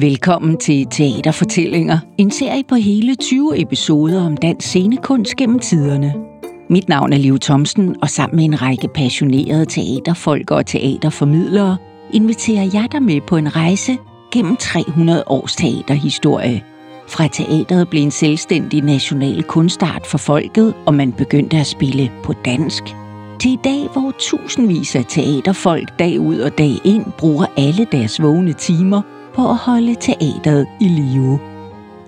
Velkommen til Teaterfortællinger, en serie på hele 20 episoder om dansk scenekunst gennem tiderne. Mit navn er Liv Thomsen, og sammen med en række passionerede teaterfolk og teaterformidlere inviterer jeg dig med på en rejse gennem 300 års teaterhistorie. Fra teateret blev en selvstændig national kunstart for folket, og man begyndte at spille på dansk, til i dag, hvor tusindvis af teaterfolk dag ud og dag ind bruger alle deres vågne timer på at holde teateret i live.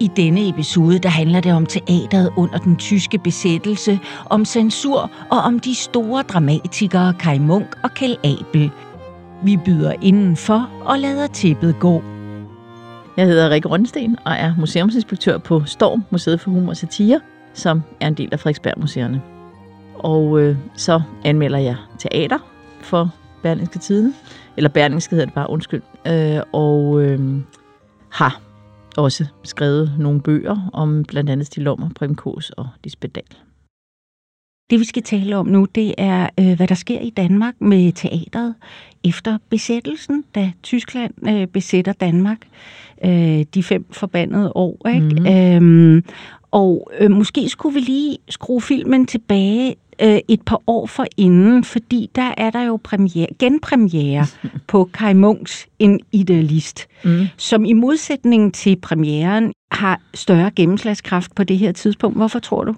I denne episode der handler det om teateret under den tyske besættelse, om censur og om de store dramatikere Kai Munk og Kjell Abel. Vi byder indenfor og lader tippet gå. Jeg hedder Rikke Rundsten og er museumsinspektør på Storm, Museet for Humor og Satire, som er en del af Frederiksberg Museerne. Og øh, så anmelder jeg teater for Berlingske Tidene, eller Berlingske hedder det bare, undskyld, øh, og øh, har også skrevet nogle bøger om blandt andet Stig Lommer, Kås og Lisbeth Dahl. Det vi skal tale om nu, det er, øh, hvad der sker i Danmark med teateret efter besættelsen, da Tyskland øh, besætter Danmark øh, de fem forbandede år. Ikke? Mm-hmm. Øhm, og øh, måske skulle vi lige skrue filmen tilbage øh, et par år for inden, fordi der er der jo premiere, genpremiere på Kai Munks En Idealist, mm. som i modsætning til premieren har større gennemslagskraft på det her tidspunkt. Hvorfor tror du?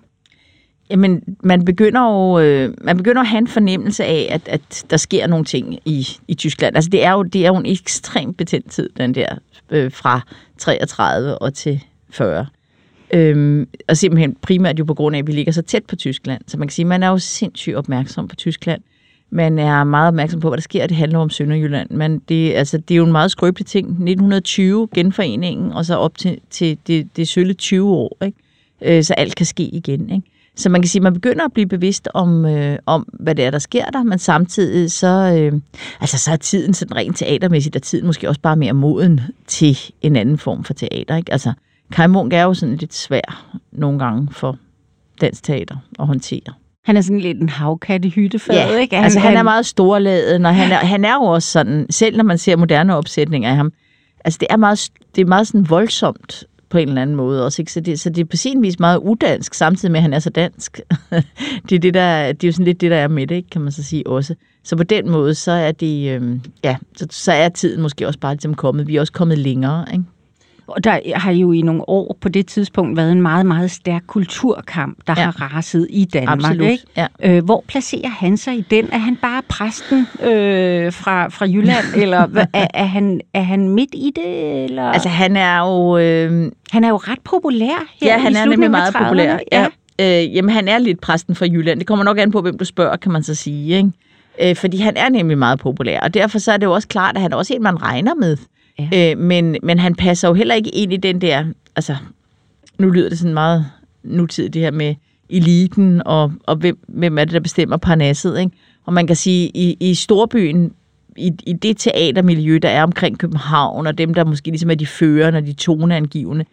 Jamen, man begynder jo øh, man begynder at have en fornemmelse af, at, at der sker nogle ting i, i Tyskland. Altså, det er jo, det er jo en ekstremt betændt tid, den der, øh, fra 33 og til 40. Øhm, og simpelthen primært jo på grund af, at vi ligger så tæt på Tyskland. Så man kan sige, at man er jo sindssygt opmærksom på Tyskland. Man er meget opmærksom på, hvad der sker, det handler om Sønderjylland. Men det, altså, det er jo en meget skrøbelig ting. 1920, genforeningen, og så op til, til det, det sølle 20 år. Ikke? Øh, så alt kan ske igen. Ikke? Så man kan sige, at man begynder at blive bevidst om, øh, om hvad det er, der sker der, men samtidig så, øh, altså, så er tiden sådan rent teatermæssigt, og tiden måske også bare mere moden til en anden form for teater. Ikke? Altså, Kai Munk er jo sådan lidt svær nogle gange for dansk teater at håndtere. Han er sådan lidt en havkatte hyttefad, ja, ikke? Han, altså han er meget storladet, og han er, han er jo også sådan, selv når man ser moderne opsætninger af ham, altså det er meget, det er meget sådan voldsomt på en eller anden måde også, ikke? Så, det, så det er på sin vis meget udansk, samtidig med, at han er så dansk. det, er det, der, det er jo sådan lidt det, der er med det, ikke? kan man så sige også. Så på den måde, så er det, øh, ja, så, så er tiden måske også bare ligesom kommet. Vi er også kommet længere, ikke? Og der har jo i nogle år på det tidspunkt været en meget, meget stærk kulturkamp, der ja. har raset i Danmark. Absolut. Ikke? Ja. Øh, hvor placerer han sig i den? Er han bare præsten øh, fra, fra Jylland, eller er, er, han, er han midt i det? Eller? Altså han er jo... Øh... Han er jo ret populær her Ja, han i er nemlig meget populær. Ja. Ja. Øh, jamen han er lidt præsten fra Jylland. Det kommer nok an på, hvem du spørger, kan man så sige. Ikke? Øh, fordi han er nemlig meget populær, og derfor så er det jo også klart, at han er også en, man regner med Ja. Øh, men, men han passer jo heller ikke ind i den der, altså, nu lyder det sådan meget nutidigt det her med eliten, og, og hvem, hvem er det, der bestemmer parnasset, ikke? Og man kan sige, i, i storbyen, i, i det teatermiljø, der er omkring København, og dem, der måske ligesom er de førende og de toneangivende,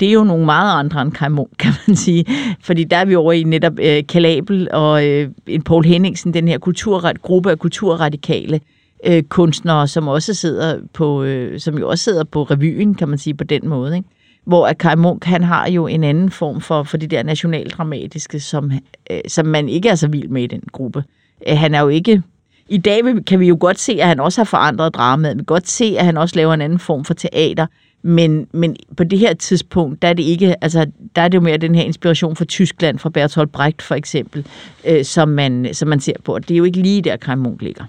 det er jo nogle meget andre end Kai Munk, kan man sige. Fordi der er vi over i netop øh, Kalabel og øh, en Paul Henningsen, den her kulturret, gruppe af kulturradikale, øh, kunstnere, som også sidder på, øh, som jo også sidder på revyen, kan man sige på den måde, ikke? Hvor at Kai Munk, han har jo en anden form for, for det der nationaldramatiske, som, øh, som man ikke er så vild med i den gruppe. Øh, han er jo ikke... I dag kan vi jo godt se, at han også har forandret dramaet. Vi kan godt se, at han også laver en anden form for teater. Men, men på det her tidspunkt, der er det ikke, altså, der er det jo mere den her inspiration fra Tyskland, fra Bertolt Brecht for eksempel, øh, som, man, som man ser på. Det er jo ikke lige der, Kai Munk ligger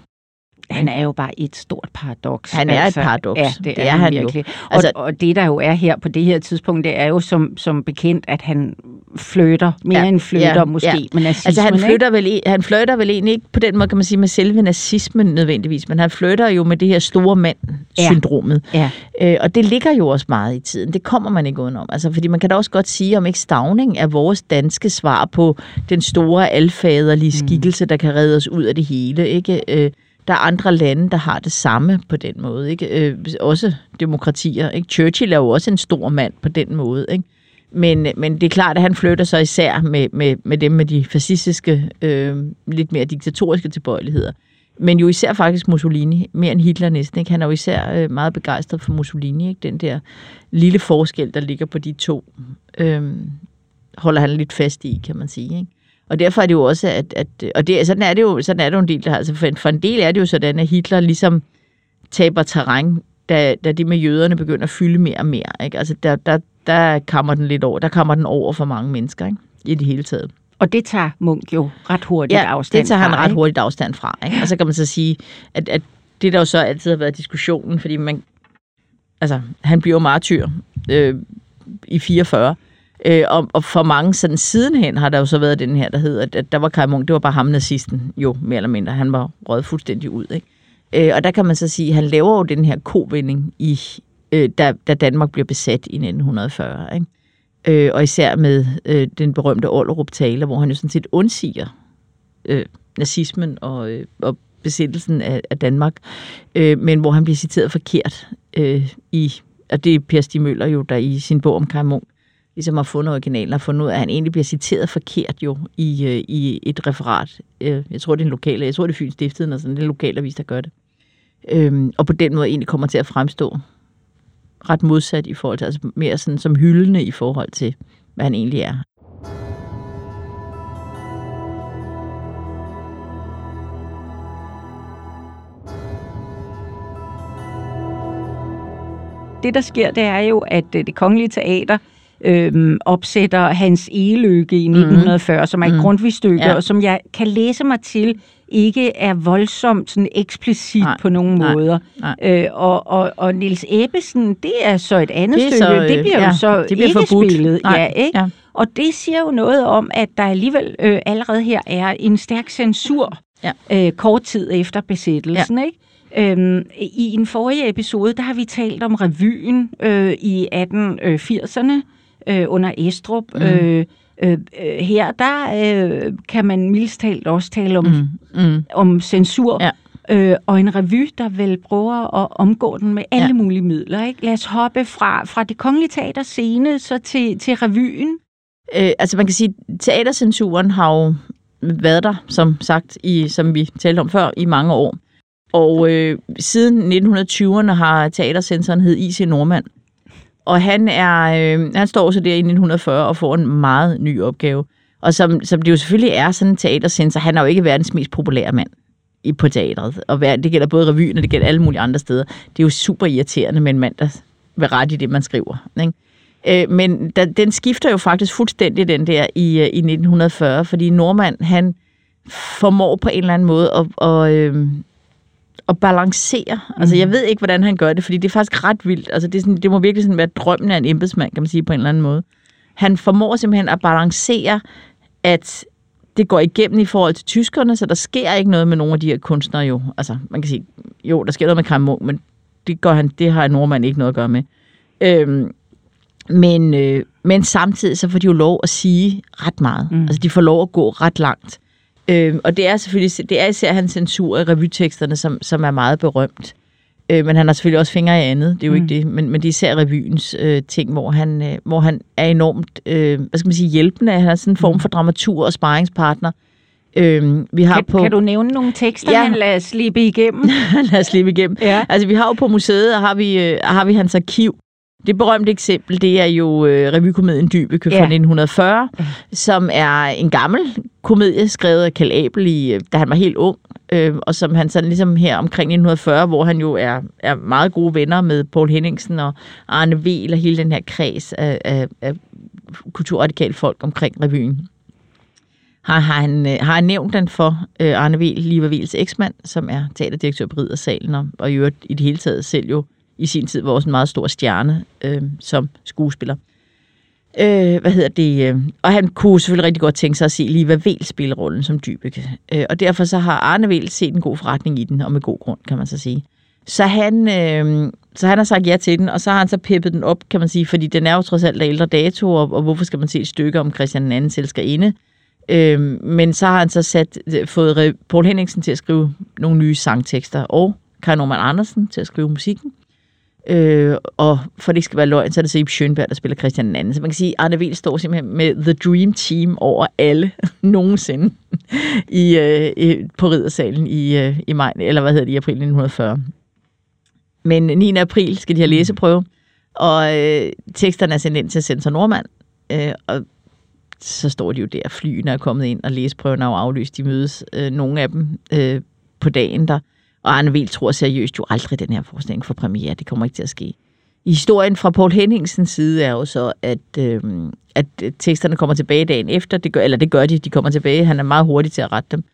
han er jo bare et stort paradoks. Han er altså, et paradoks. Ja, det, det er, er han virkelig. Jo. Altså, og, og det, der jo er her på det her tidspunkt, det er jo som, som bekendt, at han flytter, mere ja, end flytter ja, måske, ja. med nazismen. Altså han flytter, vel, han flytter vel egentlig ikke på den måde, kan man sige, med selve nazismen nødvendigvis, men han flytter jo med det her store mand-syndromet. Ja. Ja. Øh, og det ligger jo også meget i tiden. Det kommer man ikke udenom. Altså, fordi man kan da også godt sige, om ikke Stavning er vores danske svar på den store alfaderlige mm. skikkelse, mm. der kan redde os ud af det hele. Ikke? Øh, der er andre lande, der har det samme på den måde. Ikke? Øh, også demokratier. Ikke? Churchill er jo også en stor mand på den måde. Ikke? Men, men det er klart, at han flytter sig især med, med, med dem med de fascistiske, øh, lidt mere diktatoriske tilbøjeligheder. men jo især faktisk Mussolini, mere end Hitler næsten. Ikke? Han er jo især øh, meget begejstret for Mussolini. Ikke? Den der lille forskel, der ligger på de to, øh, holder han lidt fast i, kan man sige. Ikke? Og derfor er det jo også, at, at og det, sådan, er det jo, sådan er det jo en del, der, altså for, for en del er det jo sådan, at Hitler ligesom taber terræn, da, da det med jøderne begynder at fylde mere og mere. Ikke? Altså der, der, der kommer den lidt over, der kommer den over for mange mennesker, ikke? i det hele taget. Og det tager Munk jo ret hurtigt ja, afstand det tager han fra, ret hurtigt afstand fra. Ikke? Og så kan man så sige, at, at det der jo så altid har været diskussionen, fordi man, altså, han bliver jo martyr øh, i 44, øh, og, og for mange sådan sidenhen har der jo så været den her, der hedder, at, der var Kai Munk, det var bare ham nazisten, jo mere eller mindre, han var røget fuldstændig ud. Ikke? Øh, og der kan man så sige, at han laver jo den her kovending, i, øh, da, da Danmark bliver besat i 1940. Ikke? Øh, og især med øh, den berømte Ollerup-tale, hvor han jo sådan set undsiger øh, nazismen og, øh, og besættelsen af, af Danmark, øh, men hvor han bliver citeret forkert øh, i, og det er Per Stig Møller jo, der i sin bog om Kai Munk, ligesom har fundet originalen og fundet ud af, at han egentlig bliver citeret forkert jo i, øh, i et referat. Øh, jeg tror, det er en lokal, jeg tror, det er Fyns Stiftet, og sådan en lokalavis, der gør det. Øh, og på den måde egentlig kommer til at fremstå ret modsat i forhold til, altså mere sådan som hyldende i forhold til, hvad han egentlig er. Det, der sker, det er jo, at øh, det kongelige teater øhm, opsætter Hans Eløkke i 1940, mm. som er et Mhm. grundtvigt stykke, Ja. og som jeg kan læse mig til, ikke er voldsomt sådan eksplicit Nej, på nogen nej, måder. nej. Øh, og, og, og Nils Ebbesen, det er så et andet Det stykke. så, øh, det bliver ja, jo så det bliver ikke forbudt. spillet. Nej, ja, ikke? ja. Og det siger jo noget om, at der alligevel øh, allerede her er en stærk censur Ja. øh, kort tid efter besættelsen. Ja. Ikke? Øhm, I en forrige episode, der har vi talt om revyen øh, i 1880'erne øh, under Estrup. Mm. Øh, øh, øh, her, der øh, kan man mildest talt også tale om, mm. Mm. om censur. Ja. Øh, og en revy, der vel prøver at omgå den med alle Ja. mulige midler. Ikke? Lad os hoppe fra, fra det kongelige teaters scene så til, til revyen. Øh, altså man kan sige, teatercensuren har jo været der, som sagt, i, som vi talte om før, i mange år. Og øh, siden 1920'erne har teatercensoren hed I.C. Normand. Og han, er, øh, han står så der i 1940 og får en meget ny opgave. Og som, som det jo selvfølgelig er sådan en teatersensor, han er jo ikke verdens mest populære mand i, på teatret. Og hver- det gælder både revyen, og det gælder alle mulige andre steder. Det er jo super irriterende med en mand, der vil ret i det, man skriver. Ikke? Øh, men da, den skifter jo faktisk fuldstændig, den der, i, øh, i 1940, fordi Normand, han formår på en eller anden måde at, og, øh, at balancere. Altså, jeg ved ikke, hvordan han gør det, fordi det er faktisk ret vildt. Altså, det, er sådan, det må virkelig sådan være drømmen af en embedsmand, kan man sige, på en eller anden måde. Han formår simpelthen at balancere, at det går igennem i forhold til tyskerne, så der sker ikke noget med nogle af de her kunstnere jo. Altså, man kan sige, jo, der sker noget med Kai Munk, men det, gør han, det har Nordmand ikke noget at gøre med. Øhm, men, øh, men samtidig så får de jo lov at sige ret meget. Mm. Altså, de får lov at gå ret langt. Øhm, og det er selvfølgelig, det er især hans censur af revyteksterne, som, som er meget berømt. Øh, men han har selvfølgelig også fingre i andet, det er jo mm. ikke det. Men, men det er især revyens øh, ting, hvor han, øh, hvor han er enormt, øh, hvad skal man sige, hjælpende. Han er sådan en form for dramatur og sparringspartner. Øh, vi har Kan, på, kan du nævne nogle tekster, Ja. han lader slippe igennem? Lad os slippe igennem. Ja. Altså, vi har jo på museet, og har vi, øh, har vi hans arkiv. Det berømte eksempel, det er jo øh, revykomedien Dybeke fra Ja. 1940, som er en gammel komedie, skrevet af Kjeld Abel, i, øh, da han var helt ung, øh, og som han sådan ligesom her omkring 1940, hvor han jo er, er meget gode venner med Paul Henningsen og Arne Vel og hele den her kreds af, af, af kulturradikale folk omkring revyen har, har, han, øh, har han nævnt den for øh, Arne Vel, Liva Vels eksmand, som er teaterdirektør på Riddersalen, og, og i øvrigt i det hele taget selv jo i sin tid var også en meget stor stjerne øh, som skuespiller. Øh, hvad hedder det? Øh, og han kunne selvfølgelig rigtig godt tænke sig at se Liva Vel spille rollen som Dybeke. Øh, og derfor så har Arne Vel set en god forretning i den, og med god grund, kan man så sige. Så han, øh, så han har sagt ja til den, og så har han så peppet den op, kan man sige, fordi den er jo trods alt af ældre dato, og, og hvorfor skal man se et stykke om Christian II elskerinde? Øh, men så har han så sat, øh, fået Paul Henningsen til at skrive nogle nye sangtekster, og Kai Norman Andersen til at skrive musikken. Øh, og for det ikke skal være løgn, så er det så Schönberg, Schønberg, der spiller Christian den anden. Så man kan sige, at Arne Wiel står simpelthen med The Dream Team over alle nogensinde i, øh, i, på Riddersalen i, øh, i maj, eller hvad hedder det, i april 1940. Men 9. april skal de have læseprøve, og øh, teksterne er sendt ind til Censor Nordmand, øh, og så står de jo der, flyene er kommet ind, og læseprøven er jo aflyst. De mødes, øh, nogle af dem, øh, på dagen der. Og Arne Wiel tror seriøst jo aldrig den her forestilling for premiere. Det kommer ikke til at ske. Historien fra Paul Henningsens side er jo så, at, øh, at teksterne kommer tilbage dagen efter. Det gør, eller det gør de, de kommer tilbage. Han er meget hurtig til at rette dem.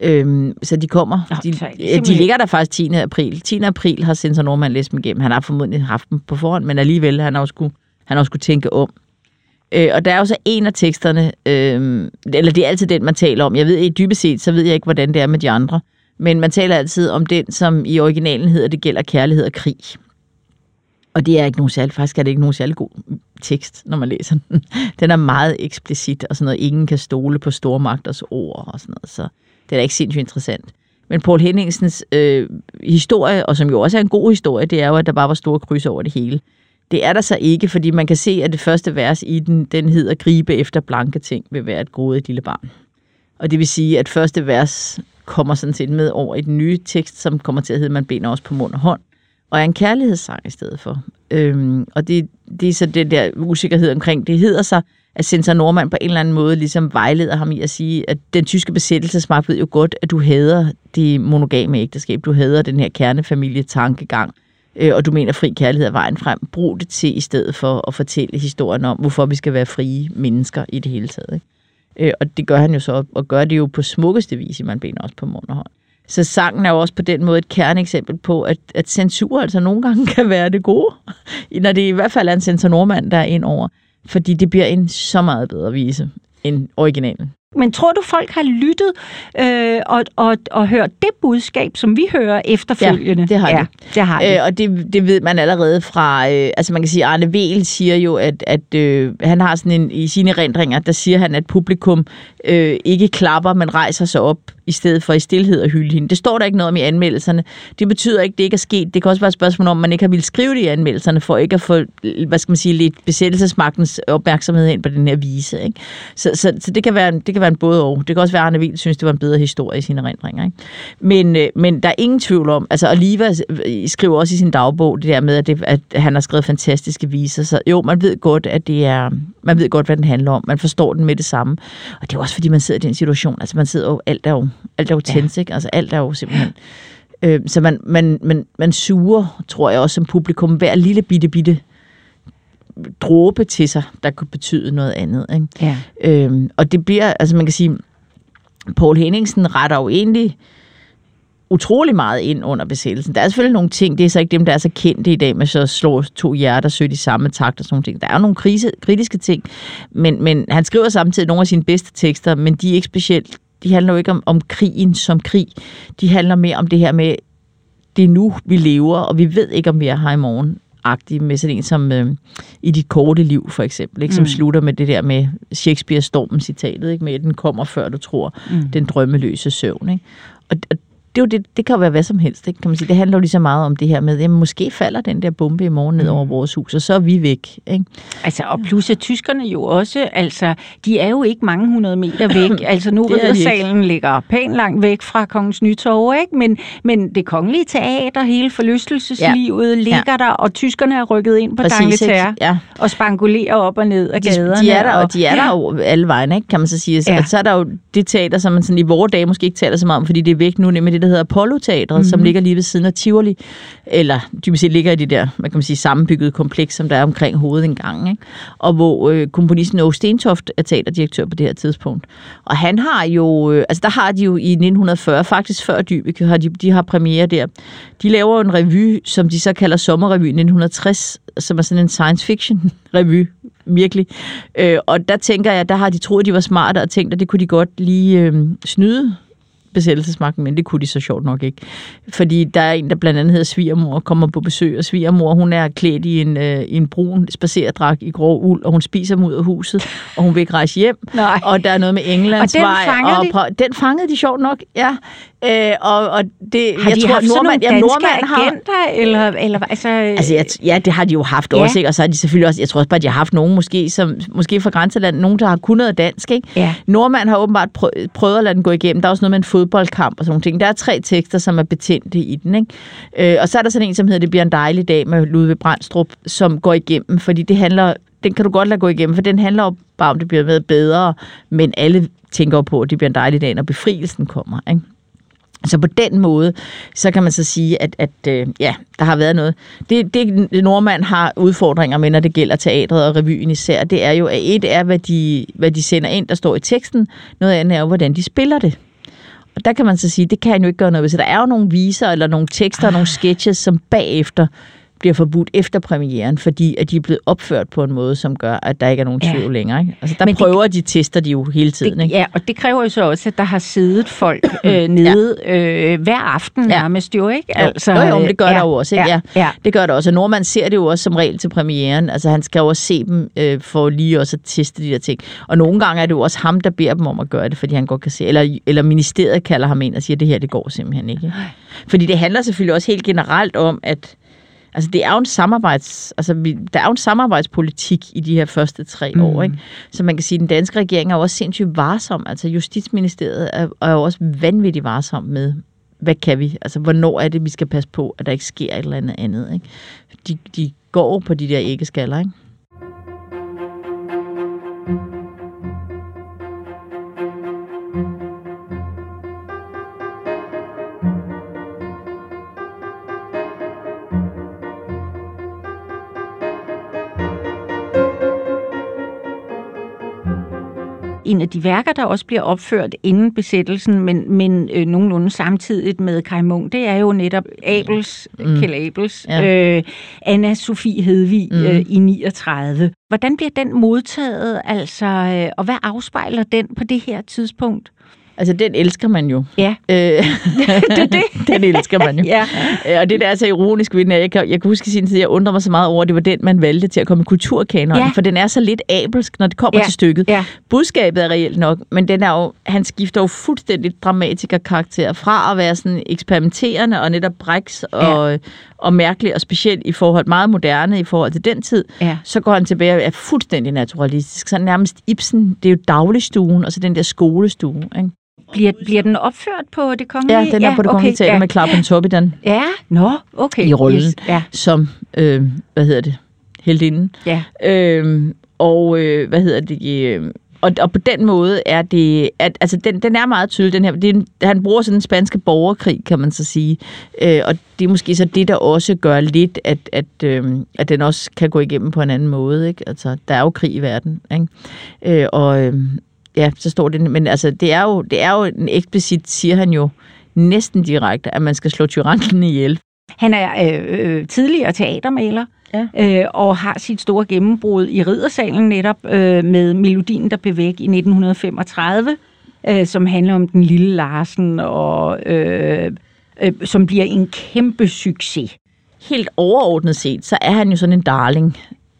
Øhm, så de kommer. De, ja, de ligger der faktisk 10. april. 10. april har Sensor Norman læst dem igennem. Han har formodentlig haft dem på forhånd, men alligevel han har også skulle, han har skulle tænke om. Øh, og der er jo så en af teksterne, øh, eller det er altid den, man taler om. Jeg ved ikke, dybest set, så ved jeg ikke, hvordan det er med de andre. Men man taler altid om den, som i originalen hedder, det gælder kærlighed og krig. Og det er ikke nogen særlig, faktisk er det ikke nogen særlig god tekst, når man læser den. Den er meget eksplicit, og sådan noget, ingen kan stole på stormagters ord og sådan noget, så det er da ikke sindssygt interessant. Men Paul Henningsens øh, historie, og som jo også er en god historie, det er jo, at der bare var store kryds over det hele. Det er der så ikke, fordi man kan se, at det første vers i den, den hedder gribe efter blanke ting vil være et gode lille barn. Og det vil sige, at første vers kommer sådan set med over i den nye tekst, som kommer til at hedde, man binder også på mund og hånd, og er en kærlighedssang i stedet for. Øhm, og det, det er så det der usikkerhed omkring, det hedder sig, at Sensor Normand på en eller anden måde ligesom vejleder ham i at sige, at den tyske besættelsesmagt ved jo godt, at du hader det monogame ægteskab, du hader den her kernefamilie-tankegang, øh, og du mener, fri kærlighed er vejen frem. Brug det til i stedet for at fortælle historien om, hvorfor vi skal være frie mennesker i det hele taget. Ikke? Øh, og det gør han jo så, og gør det jo på smukkeste vis, i man bener også på mund og hånd. Så sangen er jo også på den måde et kerneeksempel på, at, at censur altså nogle gange kan være det gode, når det i hvert fald er en censor nordmand, der er ind over. Fordi det bliver en så meget bedre vise end originalen. Men tror du, folk har lyttet øh, og, og, og hørt det budskab, som vi hører efterfølgende? Ja, det har de. Ja, det har de. Øh, og det, det ved man allerede fra... Øh, altså man kan sige, Arne Vel siger jo, at, at øh, han har sådan en... I sine erindringer, der siger han, at publikum øh, ikke klapper, men rejser sig op i stedet for i stillhed og hylde hende. Det står der ikke noget om i anmeldelserne. Det betyder ikke, at det ikke er sket. Det kan også være et spørgsmål om, man ikke har ville skrive det i anmeldelserne, for ikke at få, hvad skal man sige, lidt besættelsesmagtens opmærksomhed ind på den her vise. Ikke? Så, så, så det, kan være, det kan være en både og. Det kan også være, at Arne Wiel synes, det var en bedre historie i sine erindringer. Ikke? Men, øh, men der er ingen tvivl om, altså Oliva skriver også i sin dagbog det der med, at, det, at han har skrevet fantastiske viser. Så jo, man ved godt, at det er, man ved godt, hvad den handler om. Man forstår den med det samme. Og det er også, fordi man sidder i den situation. Altså man sidder jo, alt er jo alt er jo tænds, ja. ikke? Altså alt er jo simpelthen... Øh, så man, man, man, man suger, tror jeg også som publikum, hver lille bitte, bitte dråbe til sig, der kunne betyde noget andet. Ikke? Ja. Øhm, og det bliver, altså man kan sige, Paul Henningsen retter jo egentlig utrolig meget ind under besættelsen. Der er selvfølgelig nogle ting, det er så ikke dem, der er så kendte i dag, med så slår to hjerter sødt i samme takt og sådan nogle ting. Der er jo nogle krise, kritiske ting, men, men han skriver samtidig nogle af sine bedste tekster, men de er ikke specielt de handler jo ikke om, om krigen som krig. De handler mere om det her med, det er nu, vi lever, og vi ved ikke, om vi er her i morgen agtig med sådan en som øh, i dit korte liv, for eksempel, ikke? som mm. slutter med det der med Shakespeare-stormen citatet, ikke? med at den kommer før du tror, mm. den drømmeløse søvn. Ikke? Og, og det, er jo det, det kan jo være hvad som helst. Ikke? Kan man sige. Det handler jo lige så meget om det her med, jamen måske falder den der bombe i morgen ned over mm. vores hus, og så er vi væk. Ikke? Altså, og plus at tyskerne jo også, altså, de er jo ikke mange hundrede meter væk. altså nu salen ligger pænt langt væk fra Kongens Nytorv, ikke? Men, men det kongelige teater, hele forlystelseslivet ja. ligger ja. der, og tyskerne er rykket ind på Dangleterre ja. og spangulerer op og ned af gaderne. De er der, og de er der jo alle vejen, ikke? kan man så sige. Ja. så er der jo det teater, som man sådan i vores dage måske ikke taler så meget om, fordi det er væk nu, nemlig det, der hedder Apollo-teatret, mm-hmm. som mhm. ligger lige ved siden af Tivoli, eller dybest set ligger i det der, man kan man sige, sammenbyggede kompleks, som der er omkring hovedet engang, ikke? og hvor øh, komponisten Åge Stentoft er teaterdirektør på det her tidspunkt. Og han har jo, øh, altså der har de jo i 1940, faktisk før Dybe, har de, de har premiere der, de laver en revy, som de så kalder Sommerrevy 1960, som er sådan en science fiction revy, virkelig. Øh, og der tænker jeg, der har de troet, de var smarte og tænkt, at det kunne de godt lige øh, snyde besættelsesmagten, men det kunne de så sjovt nok ikke. Fordi der er en, der blandt andet hedder Svigermor, kommer på besøg, og Svigermor, hun er klædt i en, øh, en brun spacerdragt i grå uld, og hun spiser dem ud af huset, og hun vil ikke rejse hjem. Nej. Og der er noget med Englands og den vej. Og de? Den fangede de sjovt nok, ja. Øh, og, og det, Har jeg de tror, haft sådan nordmand, nogle ja, danske har, agenter? Eller, eller, altså, Altså, jeg, ja, det har de jo haft Ja. også, ikke? Og så har de selvfølgelig også, jeg tror også bare, at de har haft nogen, måske, som, måske fra grænseland, nogen, der har kun noget dansk, ikke? Ja. Nordmand har åbenbart prø- prøvet at lade den gå igennem. Der er også noget med en fodboldkamp og sådan nogle ting. Der er tre tekster, som er betændte i den, ikke? Øh, og så er der sådan en, som hedder Det bliver en dejlig dag med Ludvig Brandstrup, som går igennem, fordi det handler, den kan du godt lade gå igennem, for den handler jo bare om, det bliver med bedre, men alle tænker på, at det bliver en dejlig dag, når befrielsen kommer, ikke? Så på den måde, så kan man så sige, at, at øh, ja, der har været noget. Det, det nordmand har udfordringer med, når det gælder teatret og revyen især, det er jo, at et er, hvad de, hvad de sender ind, der står i teksten. Noget andet er jo, hvordan de spiller det. Og der kan man så sige, det kan han jo ikke gøre noget ved. Så der er jo nogle viser, eller nogle tekster, og nogle sketches, som bagefter bliver forbudt efter premieren, fordi at de er blevet opført på en måde, som gør, at der ikke er nogen Ja. tvivl længere. Ikke? Altså, der Men det- prøver de, tester de jo hele tiden. det, Ikke? ja, og det kræver jo så også, at der har siddet folk øh, nede øh, hver aften Ja. nærmest jo, ikke? Altså, jo, jo, men det gør ja, der jo også. Ikke? Ja, ja. Det gør det også. Og Nordmand ser det jo også som regel til premieren. Altså han skal jo også se dem øh, for lige også at teste de der ting. Og nogle gange er det jo også ham, der beder dem om at gøre det, fordi han godt kan se. Eller, eller ministeriet kalder ham ind og siger, at det her, det går simpelthen ikke. Fordi det handler selvfølgelig også helt generelt om, at Altså, det er jo en samarbejds, altså, vi, der er jo en samarbejdspolitik i de her første tre Mm. år, ikke? Så man kan sige, at den danske regering er jo også sindssygt varsom. Altså, Justitsministeriet er, er jo også vanvittigt varsom med, hvad kan vi? Altså, hvornår er det, vi skal passe på, at der ikke sker et eller andet andet, ikke? De, de går på de der æggeskaller, ikke? De værker, der også bliver opført inden besættelsen, men, men øh, nogenlunde samtidigt med Kai Munk, det er jo netop Abels, mm. Kjell Abels, Ja. øh, Anna Sofie Hedvig mm. øh, i 39. Hvordan bliver den modtaget, altså, øh, og hvad afspejler den på det her tidspunkt? Altså, den elsker man jo. Ja, Øh, det er det. den elsker man jo. ja. Øh, Og det der er så ironisk ved den, jeg kan, jeg kan huske i sin tid, jeg undrer mig så meget over, at det var den, man valgte til at komme i kulturkanonen, Ja. for den er så lidt abelsk, når det kommer Ja. til stykket. Ja. Budskabet er reelt nok, men den er jo, han skifter jo fuldstændig dramatikerkarakter fra at være sådan eksperimenterende og netop briks og, og mærkelig og specielt i forhold, meget moderne i forhold til den tid, Ja. så går han tilbage og er fuldstændig naturalistisk. Så nærmest Ibsen, det er jo dagligstuen, og så den der skolestue. Ikke? Bliver, bliver den opført på det kongelige? Ja, den er på det kongelige teater ja. med Clappen Tobidan Ja, nå, okay. i rollen. Yes. Ja, som, øh, hvad hedder det, heldinden. ja. Øh, og øh, hvad hedder det, øh, og, og på den måde er det, at, altså den, den er meget tydelig, den her, det, han bruger sådan den spanske borgerkrig, kan man så sige, øh, og det er måske så det, der også gør lidt, at, at, øh, at den også kan gå igennem på en anden måde, ikke? Altså, der er jo krig i verden, ikke? Øh, og øh, ja, så står det, men altså, det er jo, det er jo en eksplicit, siger han jo, næsten direkte, at man skal slå tyrannen ihjel. Han er øh, øh, tidligere teatermaler, Ja. øh, og har sit store gennembrud i Riddersalen netop øh, med Melodien, der blev væk i 1935, øh, som handler om den lille Larsen, og øh, øh, som bliver en kæmpe succes. helt overordnet set, så er han jo sådan en darling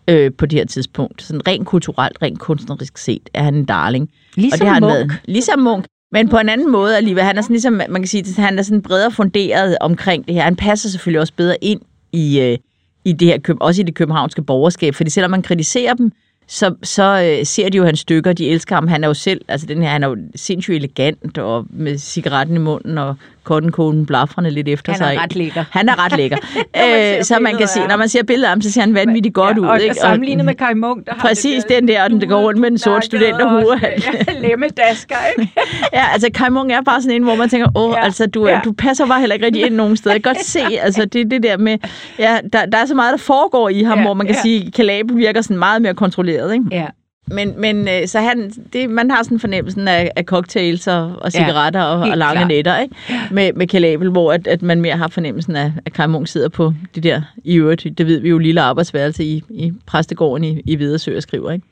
øh, på det her tidspunkt. Sådan rent kulturelt, rent kunstnerisk set, er han en darling. Ligesom og det har han Munch. været. Ligesom Munk. Men på en anden måde alligevel. Han er sådan ligesom, man kan sige, at han er sådan bredere funderet omkring det her. Han passer selvfølgelig også bedre ind i, øh, i det her, også i det københavnske borgerskab. Fordi selvom man kritiserer dem, så, så øh, ser de jo hans stykker, de elsker ham. Han er jo selv, altså den her, han er jo sindssygt elegant, og med cigaretten i munden, og cottonkonen blafrende lidt efter Han sig. er ret lækker. Han er ret lækker. øh, så man kan af når man ser billeder af ham, så ser han vanvittigt godt ud. og, ikke? Og sammenlignet med Kai Munk, der har Præcis, den der, den der går rundt med en sort duenakkede studenterhue. Ja, lemmedasker, ikke? Ja, altså Kai Munk er bare sådan en, hvor man tænker, åh, ja, Ja, altså du, ja. ja. du passer bare heller ikke rigtig ind nogen steder. Jeg kan godt se, altså det, det der med, ja, der, der er så meget, der foregår i ham, Ja, ja, hvor man kan ja. ja. sige, Kalabel virker sådan meget mere kontrolleret, ikke? Ja. Men, men øh, så han, det, man har sådan fornemmelsen af, af cocktails og, og cigaretter ja, og, og lange klart. nætter, ikke? Med, med Kalabel, hvor at, at man mere har fornemmelsen af, at Kai Munk sidder på det der, i øvrigt, det ved vi jo, lille arbejdsværelse i, i præstegården i, i Vidersø og skriver, ikke?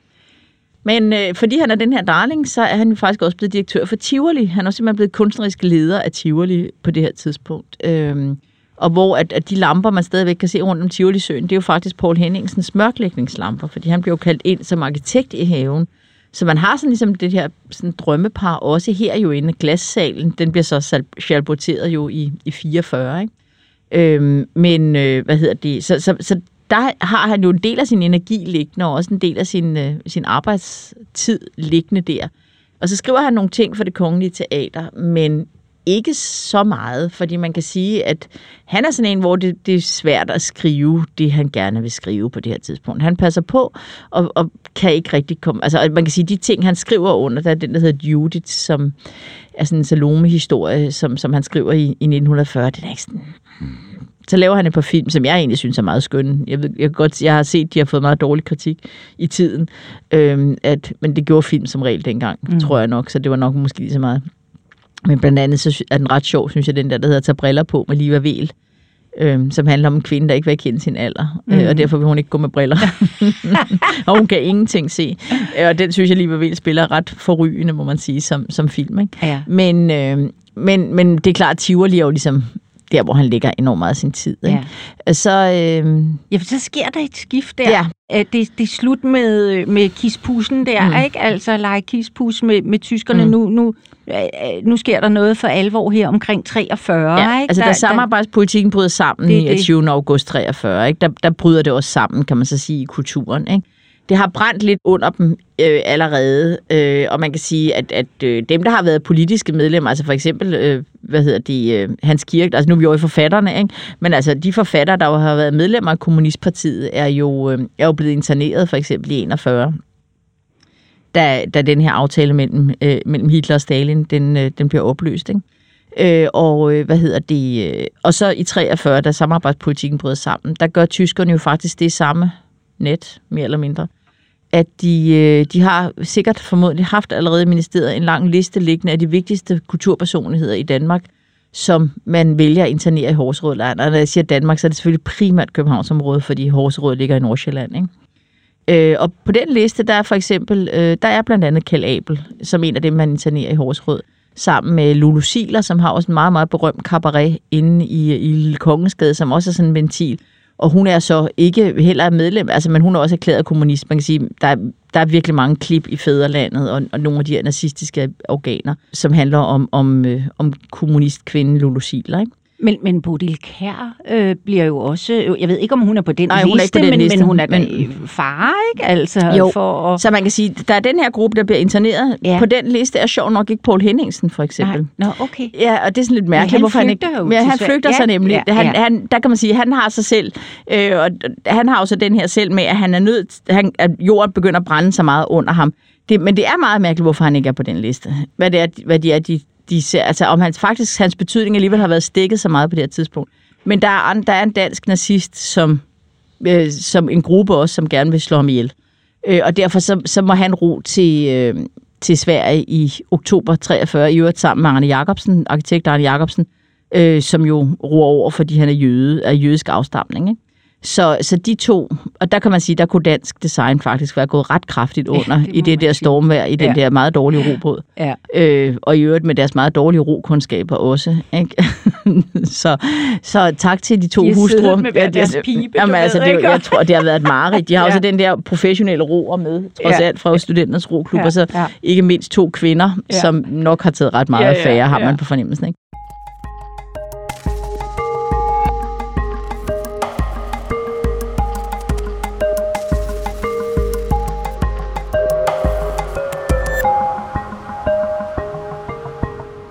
Men øh, fordi han er den her darling, så er han faktisk også blevet direktør for Tivoli. Han er også simpelthen blevet kunstnerisk leder af Tivoli på det her tidspunkt. Øhm, og hvor at, at de lamper, man stadigvæk kan se rundt om Tivoli-søen, det er jo faktisk Paul Henningsens mørklægningslamper, fordi han blev jo kaldt ind som arkitekt i haven Så man har sådan ligesom det her sådan drømmepar også her jo inde. Glassalen, den bliver så salboteret jo i, i 44, ikke? Øhm, men øh, hvad hedder det? Så, så, så der har han jo en del af sin energi liggende, og også en del af sin, øh, sin arbejdstid liggende der. Og så skriver han nogle ting for det kongelige teater, men ikke så meget, fordi man kan sige, at han er sådan en, hvor det, det er svært at skrive det, han gerne vil skrive på det her tidspunkt. Han passer på og, og kan ikke rigtig komme... Altså, man kan sige, de ting, han skriver under, der er den, der hedder Judith, som er sådan en Salome-historie, som, som han skriver i, i 1940. Den er ikke sådan... Så laver han et par film, som jeg egentlig synes er meget skønne. Jeg, ved, jeg, godt, jeg har set, de har fået meget dårlig kritik i tiden. Øhm, at, men det gjorde film som regel dengang, mm. tror jeg nok. Så det var nok måske lige så meget. Men blandt andet så er den ret sjov, synes jeg, den der, der hedder Tag briller på med Liva Vel, øhm, som handler om en kvinde, der ikke vil kende sin alder, mm. øh, og derfor vil hun ikke gå med briller. og hun kan ingenting se. Øh, og den synes jeg, Liva Vel spiller ret forrygende, må man sige, som, som film. Ikke? Ja. Men, øh, men, men det er klart, Tivoli er jo ligesom der, hvor han ligger enormt meget af sin tid. Ikke? Ja. Så, øh, ja, for så sker der et skift der. Ja. Det, det er slut med, med kispusen der, mm. ikke? Altså lege kispus med, med tyskerne. Mm. Nu, nu, øh, nu sker der noget for alvor her omkring 43. Ja, ikke? altså der, samarbejdspolitikken bryder sammen det, i 20. august 43. Ikke? Der, der bryder det også sammen, kan man så sige, i kulturen. Ikke? Det har brændt lidt under dem øh, allerede, øh, og man kan sige, at, at øh, dem, der har været politiske medlemmer, altså for eksempel, øh, hvad hedder de, øh, Hans Kirk, altså nu er vi jo i forfatterne, ikke? men altså de forfattere, der har været medlemmer af Kommunistpartiet, er jo, øh, er jo blevet interneret for eksempel i 41 da, da den her aftale mellem, øh, mellem Hitler og Stalin, den, øh, den bliver opløst. Ikke? Øh, og øh, hvad hedder det? Øh, og så i 43, da samarbejdspolitikken bryder sammen, der gør tyskerne jo faktisk det samme net, mere eller mindre at de, øh, de har sikkert formodentlig haft allerede i ministeriet en lang liste liggende af de vigtigste kulturpersonligheder i Danmark, som man vælger at internere i Horserød. Og når jeg siger Danmark, så er det selvfølgelig primært Københavnsområdet, fordi Horserød ligger i Nordsjælland. Ikke? Øh, og på den liste, der er for eksempel, øh, der er blandt andet Kjell Abel, som en af dem, man internerer i Horserød, sammen med Lulu Siler, som har også en meget, meget berømt cabaret inde i, i Lille Kongensgade, som også er sådan en ventil og hun er så ikke heller medlem, altså, men hun er også erklæret kommunist. Man kan sige, der, der er virkelig mange klip i Fæderlandet og, og nogle af de her nazistiske organer, som handler om, om, øh, om kommunistkvinden Lulu Siler, ikke? Men, men Bodil Kær øh, bliver jo også, jeg ved ikke, om hun er på den Nej, liste, hun er ikke på den men, liste, men hun er men, far, ikke? Altså, jo, for at... så man kan sige, der er den her gruppe, der bliver interneret. Ja. På den liste er sjov nok ikke Paul Henningsen, for eksempel. Nej. Nå, okay. Ja, og det er sådan lidt mærkeligt, hvorfor han ikke... Jo ja, han flygter ja, sig nemlig. Ja, han, ja. Han, der kan man sige, han har sig selv, øh, og han har også den her selv med, at han er nødt, han, at jorden begynder at brænde så meget under ham. Det, men det er meget mærkeligt, hvorfor han ikke er på den liste. Hvad, det er, hvad de er, de de ser, altså om hans, faktisk hans betydning alligevel har været stikket så meget på det her tidspunkt. Men der er, der er en dansk nazist, som, øh, som en gruppe også, som gerne vil slå ham ihjel. Øh, og derfor så, så må han ro til, øh, til Sverige i oktober 43, i øvrigt sammen med Arne Jacobsen, arkitekt Arne Jacobsen, øh, som jo roer over, fordi han er jøde, af jødisk afstamning. Ikke? Så, så de to, og der kan man sige, der kunne dansk design faktisk være gået ret kraftigt under ja, det i det der stormvær, i den ja. der meget dårlige robåd. Ja. Øh, og i øvrigt med deres meget dårlige rokundskaber også. Ikke? så, så tak til de to de hustruer. med ja, deres pibe, jamen, altså, det, jeg tror, det har været et mareridt. De har ja. også den der professionelle roer med, trods ja. alt fra studenternes roklub, ja. og så ja. ikke mindst to kvinder, ja. som nok har taget ret meget ja, ja, affære, har ja. man på fornemmelsen. Ikke?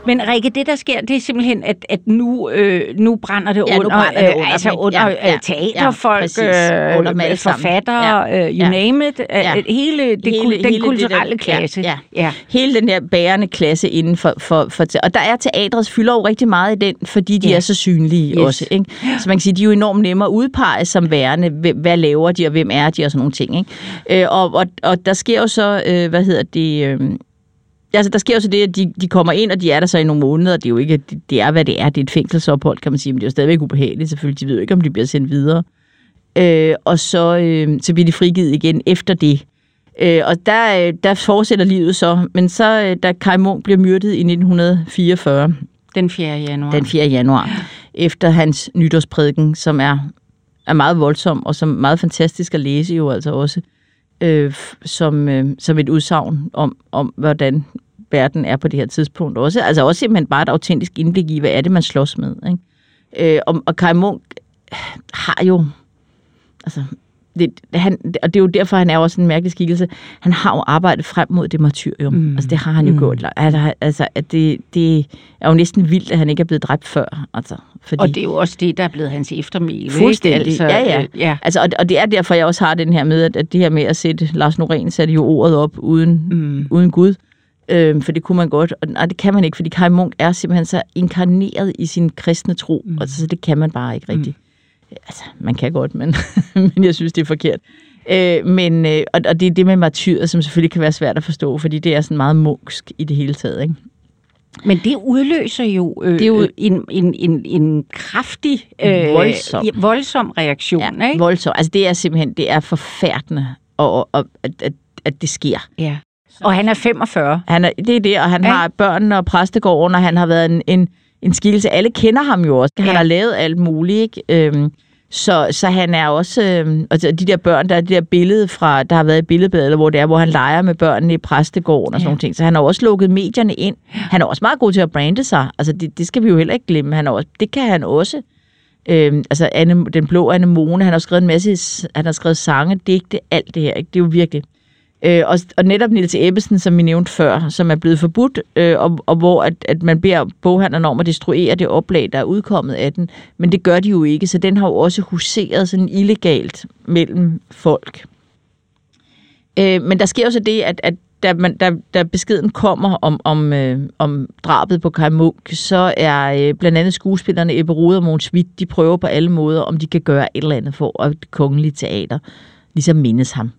Men Rikke, det der sker, det er simpelthen, at, at nu, øh, nu brænder det ja, under, brænder det under, øh, altså under ja, ja, teaterfolk, ja, øh, under forfattere, ja, øh, you ja. name it, ja. hele, det, hele, den hele kulturelle det, klasse. Ja, ja. ja. Hele den der bærende klasse inden for, for, for, og der er teatret fylder jo rigtig meget i den, fordi de ja. er så synlige yes. også. Ikke? Så man kan sige, de er jo enormt nemme at udpege som værende, hvad laver de, og hvem er de, og sådan nogle ting. Ikke? Øh, og, og, og der sker jo så, øh, hvad hedder det... Øh, altså, der sker jo så det, at de, de kommer ind, og de er der så i nogle måneder. Det er jo ikke, det, det er, hvad det er. Det er et fængselsophold, kan man sige, men det er jo stadigvæk ubehageligt, selvfølgelig. De ved jo ikke, om de bliver sendt videre. Øh, og så, øh, så bliver de frigivet igen efter det. Øh, og der, øh, der fortsætter livet så. Men så, øh, da Kai Munk bliver myrdet i 1944. Den 4. januar. Den 4. januar. Efter hans nytårsprædiken, som er, er meget voldsom, og som meget fantastisk at læse jo altså også. øh, Øh, som, øh, som et udsagn om, om, hvordan verden er på det her tidspunkt også. Altså også simpelthen bare et autentisk indblik i, hvad er det, man slås med. Ikke? Øh, og, og Kai Munk har jo... Altså, det, han, og det er jo derfor, han er også en mærkelig skikkelse. Han har jo arbejdet frem mod det martyrium. Mm. Altså, det har han jo mm. gjort. Altså, altså at det, det er jo næsten vildt, at han ikke er blevet dræbt før. Altså, fordi... Og det er jo også det, der er blevet hans eftermæle. Fuldstændig, altså, ja, ja. Øh, ja. Altså, og, og det er derfor, jeg også har den her med, at, at det her med at sætte Lars Norén satte jo ordet op uden, mm. uden Gud. Øhm, for det kunne man godt, og nej, det kan man ikke, fordi Kai Munk er simpelthen så inkarneret i sin kristne tro, mm. og så det kan man bare ikke rigtigt. Mm. Altså, man kan godt, men, men jeg synes, det er forkert. Øh, men, øh, og, og det er det med martyret, som selvfølgelig kan være svært at forstå, fordi det er sådan meget munksk i det hele taget, ikke? Men det udløser jo, øh, det er jo en, en, en, en kraftig, øh, voldsom. voldsom reaktion. Ja, ikke? voldsom. Altså det er simpelthen, det er forfærdende, og, og, at, at, at det sker. Ja. Og han er 45. Han er, det er det, og han ja. har børn og præstegården, og han har været en, en, en skikkelse. Alle kender ham jo også. Han ja. har lavet alt muligt, ikke? Øhm, så, så han er også, øh, og de der børn, der er det der billede fra, der har været i billedbladet, hvor det er, hvor han leger med børnene i præstegården og ja. sådan noget ting. Så han har også lukket medierne ind. Han er også meget god til at brande sig. Altså det, det skal vi jo heller ikke glemme. Han er også, det kan han også. Øh, altså Anne, den blå Anemone, han har skrevet en masse, han har skrevet sange, digte, alt det her. Ikke? Det er jo virkelig Øh, og, og netop Nils Ebbesen, som vi nævnte før, som er blevet forbudt, øh, og, og hvor at, at man beder boghandlerne om at destruere det oplag, der er udkommet af den. Men det gør de jo ikke, så den har jo også huseret sådan illegalt mellem folk. Øh, men der sker jo så det, at, at da, man, da, da beskeden kommer om, om, øh, om drabet på Kai Munk, så er øh, blandt andet skuespillerne Ebbe Rode og Måns Witt, de prøver på alle måder, om de kan gøre et eller andet for, at det kongelige teater ligesom mindes ham.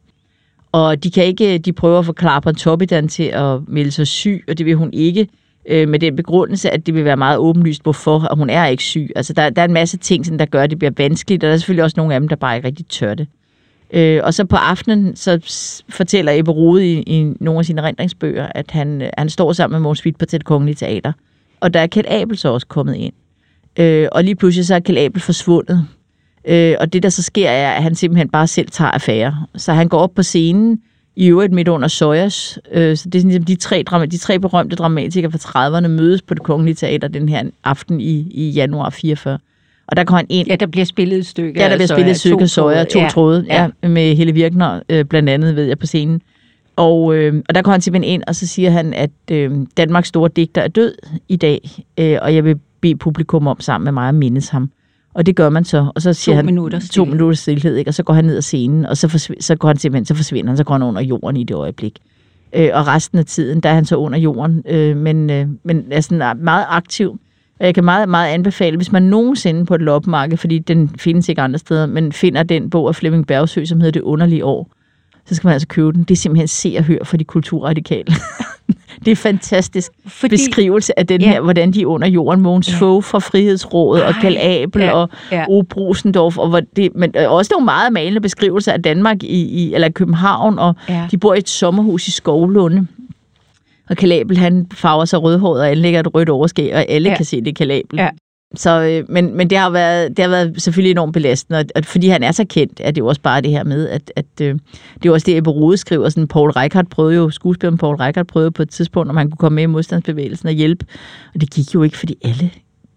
Og de kan ikke, de prøver at få Clara Pontoppidan til at melde sig syg, og det vil hun ikke, øh, med den begrundelse, at det vil være meget åbenlyst, hvorfor, og hun er ikke syg. Altså, der, der er en masse ting, sådan, der gør, at det bliver vanskeligt, og der er selvfølgelig også nogle af dem, der bare ikke rigtig tør det. Øh, og så på aftenen, så fortæller Ebbe Rode i, i nogle af sine rendringsbøger, at han, han står sammen med Måns Witt på det kongelige teater. Og der er Kjeld Abel så også kommet ind. Øh, og lige pludselig så er Kjeld Abel forsvundet. Øh, og det, der så sker, er, at han simpelthen bare selv tager affære. Så han går op på scenen, i øvrigt midt under Soyas. Øh, så det er ligesom de tre, de tre berømte dramatikere fra 30'erne mødes på det kongelige teater den her aften i, i januar 44. Og der går han ind. Ja, der bliver spillet et stykke Ja, der bliver spillet et stykke Soja, to, to ja. tråde, ja. ja. med Helle Virkner øh, blandt andet, ved jeg, på scenen. Og, øh, og der går han simpelthen ind, og så siger han, at øh, Danmarks store digter er død i dag, øh, og jeg vil bede publikum om sammen med mig at mindes ham. Og det gør man så, og så siger to han minutter to minutter stillhed, ikke? og så går han ned ad scenen, og så, forsv- så går han simpelthen, så forsvinder han, så går han under jorden i det øjeblik. Øh, og resten af tiden, der er han så under jorden, øh, men, øh, men er sådan meget aktiv. Og jeg kan meget, meget anbefale, hvis man nogensinde på et loppemarked, fordi den findes ikke andre steder, men finder den bog af Flemming Bergsø, som hedder Det underlige år, så skal man altså købe den. Det er simpelthen se og hør for de kulturradikale. det er fantastisk Fordi, beskrivelse af den ja. her, hvordan de er under jorden. Mogens ja. Fogh fra Frihedsrådet, Ej, og Kjell Abel, ja, og ja. O. Brusendorf, og hvor det, men også nogle meget malende beskrivelser af Danmark i, i eller København, og ja. de bor i et sommerhus i Skovlunde. Og Kalabel, han farver sig rødhåret og anlægger et rødt overskæg, og alle ja. kan se det Kalabel. Ja. Så, øh, men, men det har været, det har været selvfølgelig enormt belastende, og, og fordi han er så kendt, er det jo også bare det her med, at, at øh, det er også det, Ebbe Rode skriver, sådan Paul Reichhardt prøvede jo, skuespilleren Paul Reichhardt prøvede på et tidspunkt, om han kunne komme med i modstandsbevægelsen og hjælpe, og det gik jo ikke, fordi alle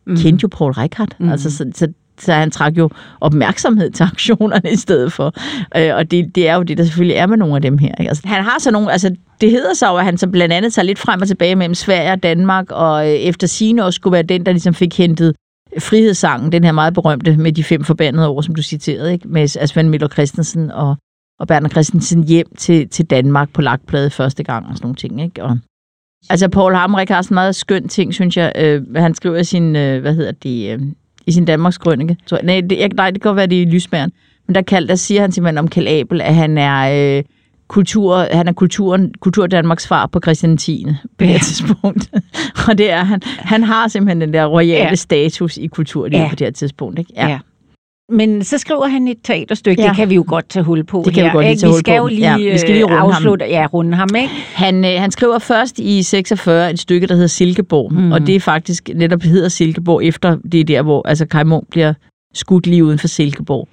mm. kendte jo Paul Reichhardt. Mm. Altså, så, så, så han trak jo opmærksomhed til aktionerne i stedet for. Øh, og det, det er jo det, der selvfølgelig er med nogle af dem her. Ikke? Altså, han har så nogle, altså det hedder så at han så blandt andet tager lidt frem og tilbage mellem Sverige og Danmark, og øh, efter sine også skulle være den, der ligesom fik hentet frihedssangen, den her meget berømte med de fem forbandede år, som du citerede, ikke? med Asvend Miller Christensen og, og Berner Christensen hjem til, til Danmark på lagplade første gang og sådan nogle ting. Ikke? Og, altså, Paul Hamrik har sådan en meget skøn ting, synes jeg. Øh, han skriver i sin, øh, hvad hedder det, øh, i sin Danmarks Grønnike. Nej, det, nej, det kan godt være, det er i Lysbæren. Men der, kald, der siger han simpelthen om Kjell Abel, at han er... Øh, kultur, han er kulturen, kultur Danmarks far på Christian 10. på det tidspunkt. og det er han. Han har simpelthen den der royale ja. status i kulturlivet ja. på det her tidspunkt. Ikke? Ja. ja. Men så skriver han et teaterstykke, ja. det kan vi jo godt tage hul på Det kan her, vi godt lige tage hul på. Vi skal jo lige, ja, vi skal lige runde afslutte, ham. Ja, runde ham, ikke? Han, øh, han skriver først i 46 et stykke, der hedder Silkeborg, mm. og det er faktisk netop hedder Silkeborg efter det er der, hvor altså Kai Munk bliver skudt lige uden for Silkeborg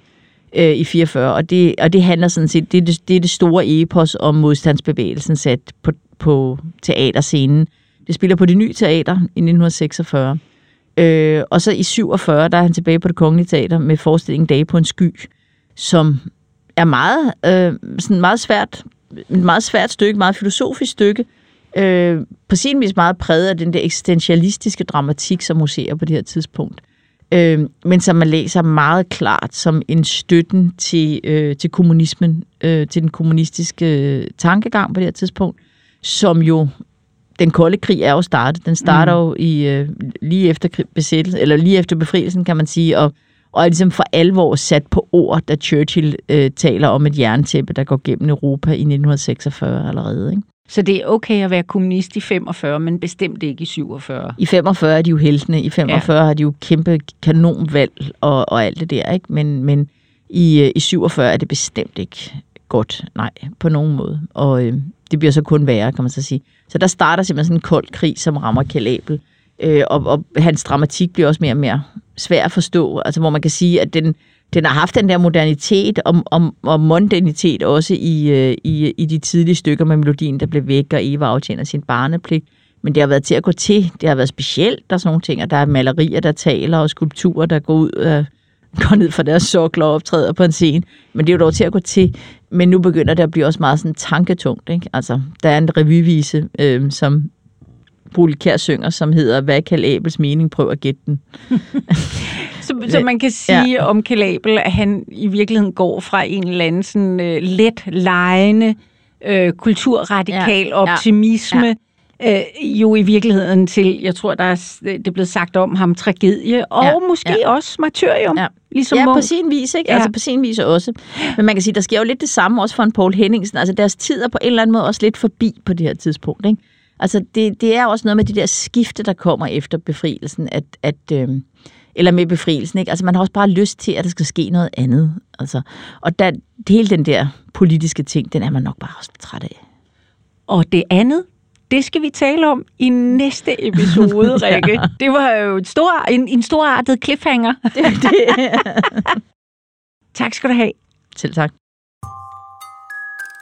øh, i 44, og det, og det handler sådan set, det er det, det er det store epos om modstandsbevægelsen sat på, på teaterscenen. Det spiller på det nye teater i 1946. Øh, og så i 47, der er han tilbage på det kongelige teater med forestillingen Dage på en sky, som er meget, øh, sådan meget svært, et meget svært stykke, meget filosofisk stykke, øh, på sin vis meget præget af den der eksistentialistiske dramatik, som museer på det her tidspunkt. Øh, men som man læser meget klart som en støtten til, øh, til kommunismen, øh, til den kommunistiske øh, tankegang på det her tidspunkt, som jo den kolde krig er jo startet. Den starter mm. jo i, øh, lige efter besættelsen, eller lige efter befrielsen, kan man sige, og, og er ligesom for alvor sat på ord, da Churchill øh, taler om et jerntæppe, der går gennem Europa i 1946 allerede. Ikke? Så det er okay at være kommunist i 45, men bestemt ikke i 47. I 45 er de jo heltene. I 45 ja. har de jo kæmpe kanonvalg og, og alt det der, ikke? Men, men i, øh, i 47 er det bestemt ikke godt. Nej, på nogen måde. Og øh, det bliver så kun værre, kan man så sige. Så der starter simpelthen sådan en kold krig, som rammer Kjell Abel. Øh, og, og hans dramatik bliver også mere og mere svær at forstå. Altså hvor man kan sige, at den, den har haft den der modernitet og, og, og mondanitet også i, øh, i, i de tidlige stykker med melodien, der blev væk, og Eva aftjener sin barnepligt. Men det har været til at gå til. Det har været specielt. Der er sådan nogle ting, og der er malerier, der taler, og skulpturer, der går ud af, går ned fra deres sokler og optræder på en scene. Men det er jo dog til at gå til. Men nu begynder det at blive også meget sådan tanketungt. Ikke? Altså, der er en revyvise, øh, som Brule Kær synger, som hedder Hvad kan Abels mening? Prøv at gætte den. så, så man kan sige ja. om Kalabel, at han i virkeligheden går fra en eller anden sådan, uh, let lejende, uh, kulturradikal ja. optimisme, ja øh, jo i virkeligheden til, jeg tror, der er, det er blevet sagt om ham, tragedie, og ja, måske ja. også martyrium. Ja. Ligesom ja, på sin vis, ikke? Ja. Altså på sin vis også. Men man kan sige, der sker jo lidt det samme også for en Paul Henningsen. Altså deres tid er på en eller anden måde også lidt forbi på det her tidspunkt, ikke? Altså det, det er også noget med det der skifte, der kommer efter befrielsen, at, at øh, eller med befrielsen, ikke? Altså man har også bare lyst til, at der skal ske noget andet. Altså, og der, hele den der politiske ting, den er man nok bare også træt af. Og det andet, det skal vi tale om i næste episode, Rikke. ja. Det var jo et stor, en, en storartet cliffhanger. Det, det. tak skal du have. Selv tak.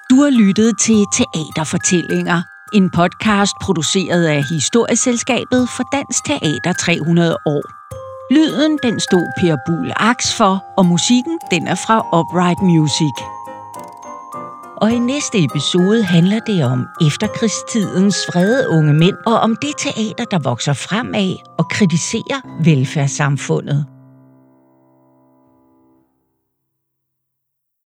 Du har lyttet til Teaterfortællinger, en podcast produceret af Historieselskabet for Dansk Teater 300 år. Lyden den stod Per Buhl Aks for, og musikken den er fra Upright Music og i næste episode handler det om efterkrigstidens frede unge mænd og om det teater, der vokser frem af og kritiserer velfærdssamfundet.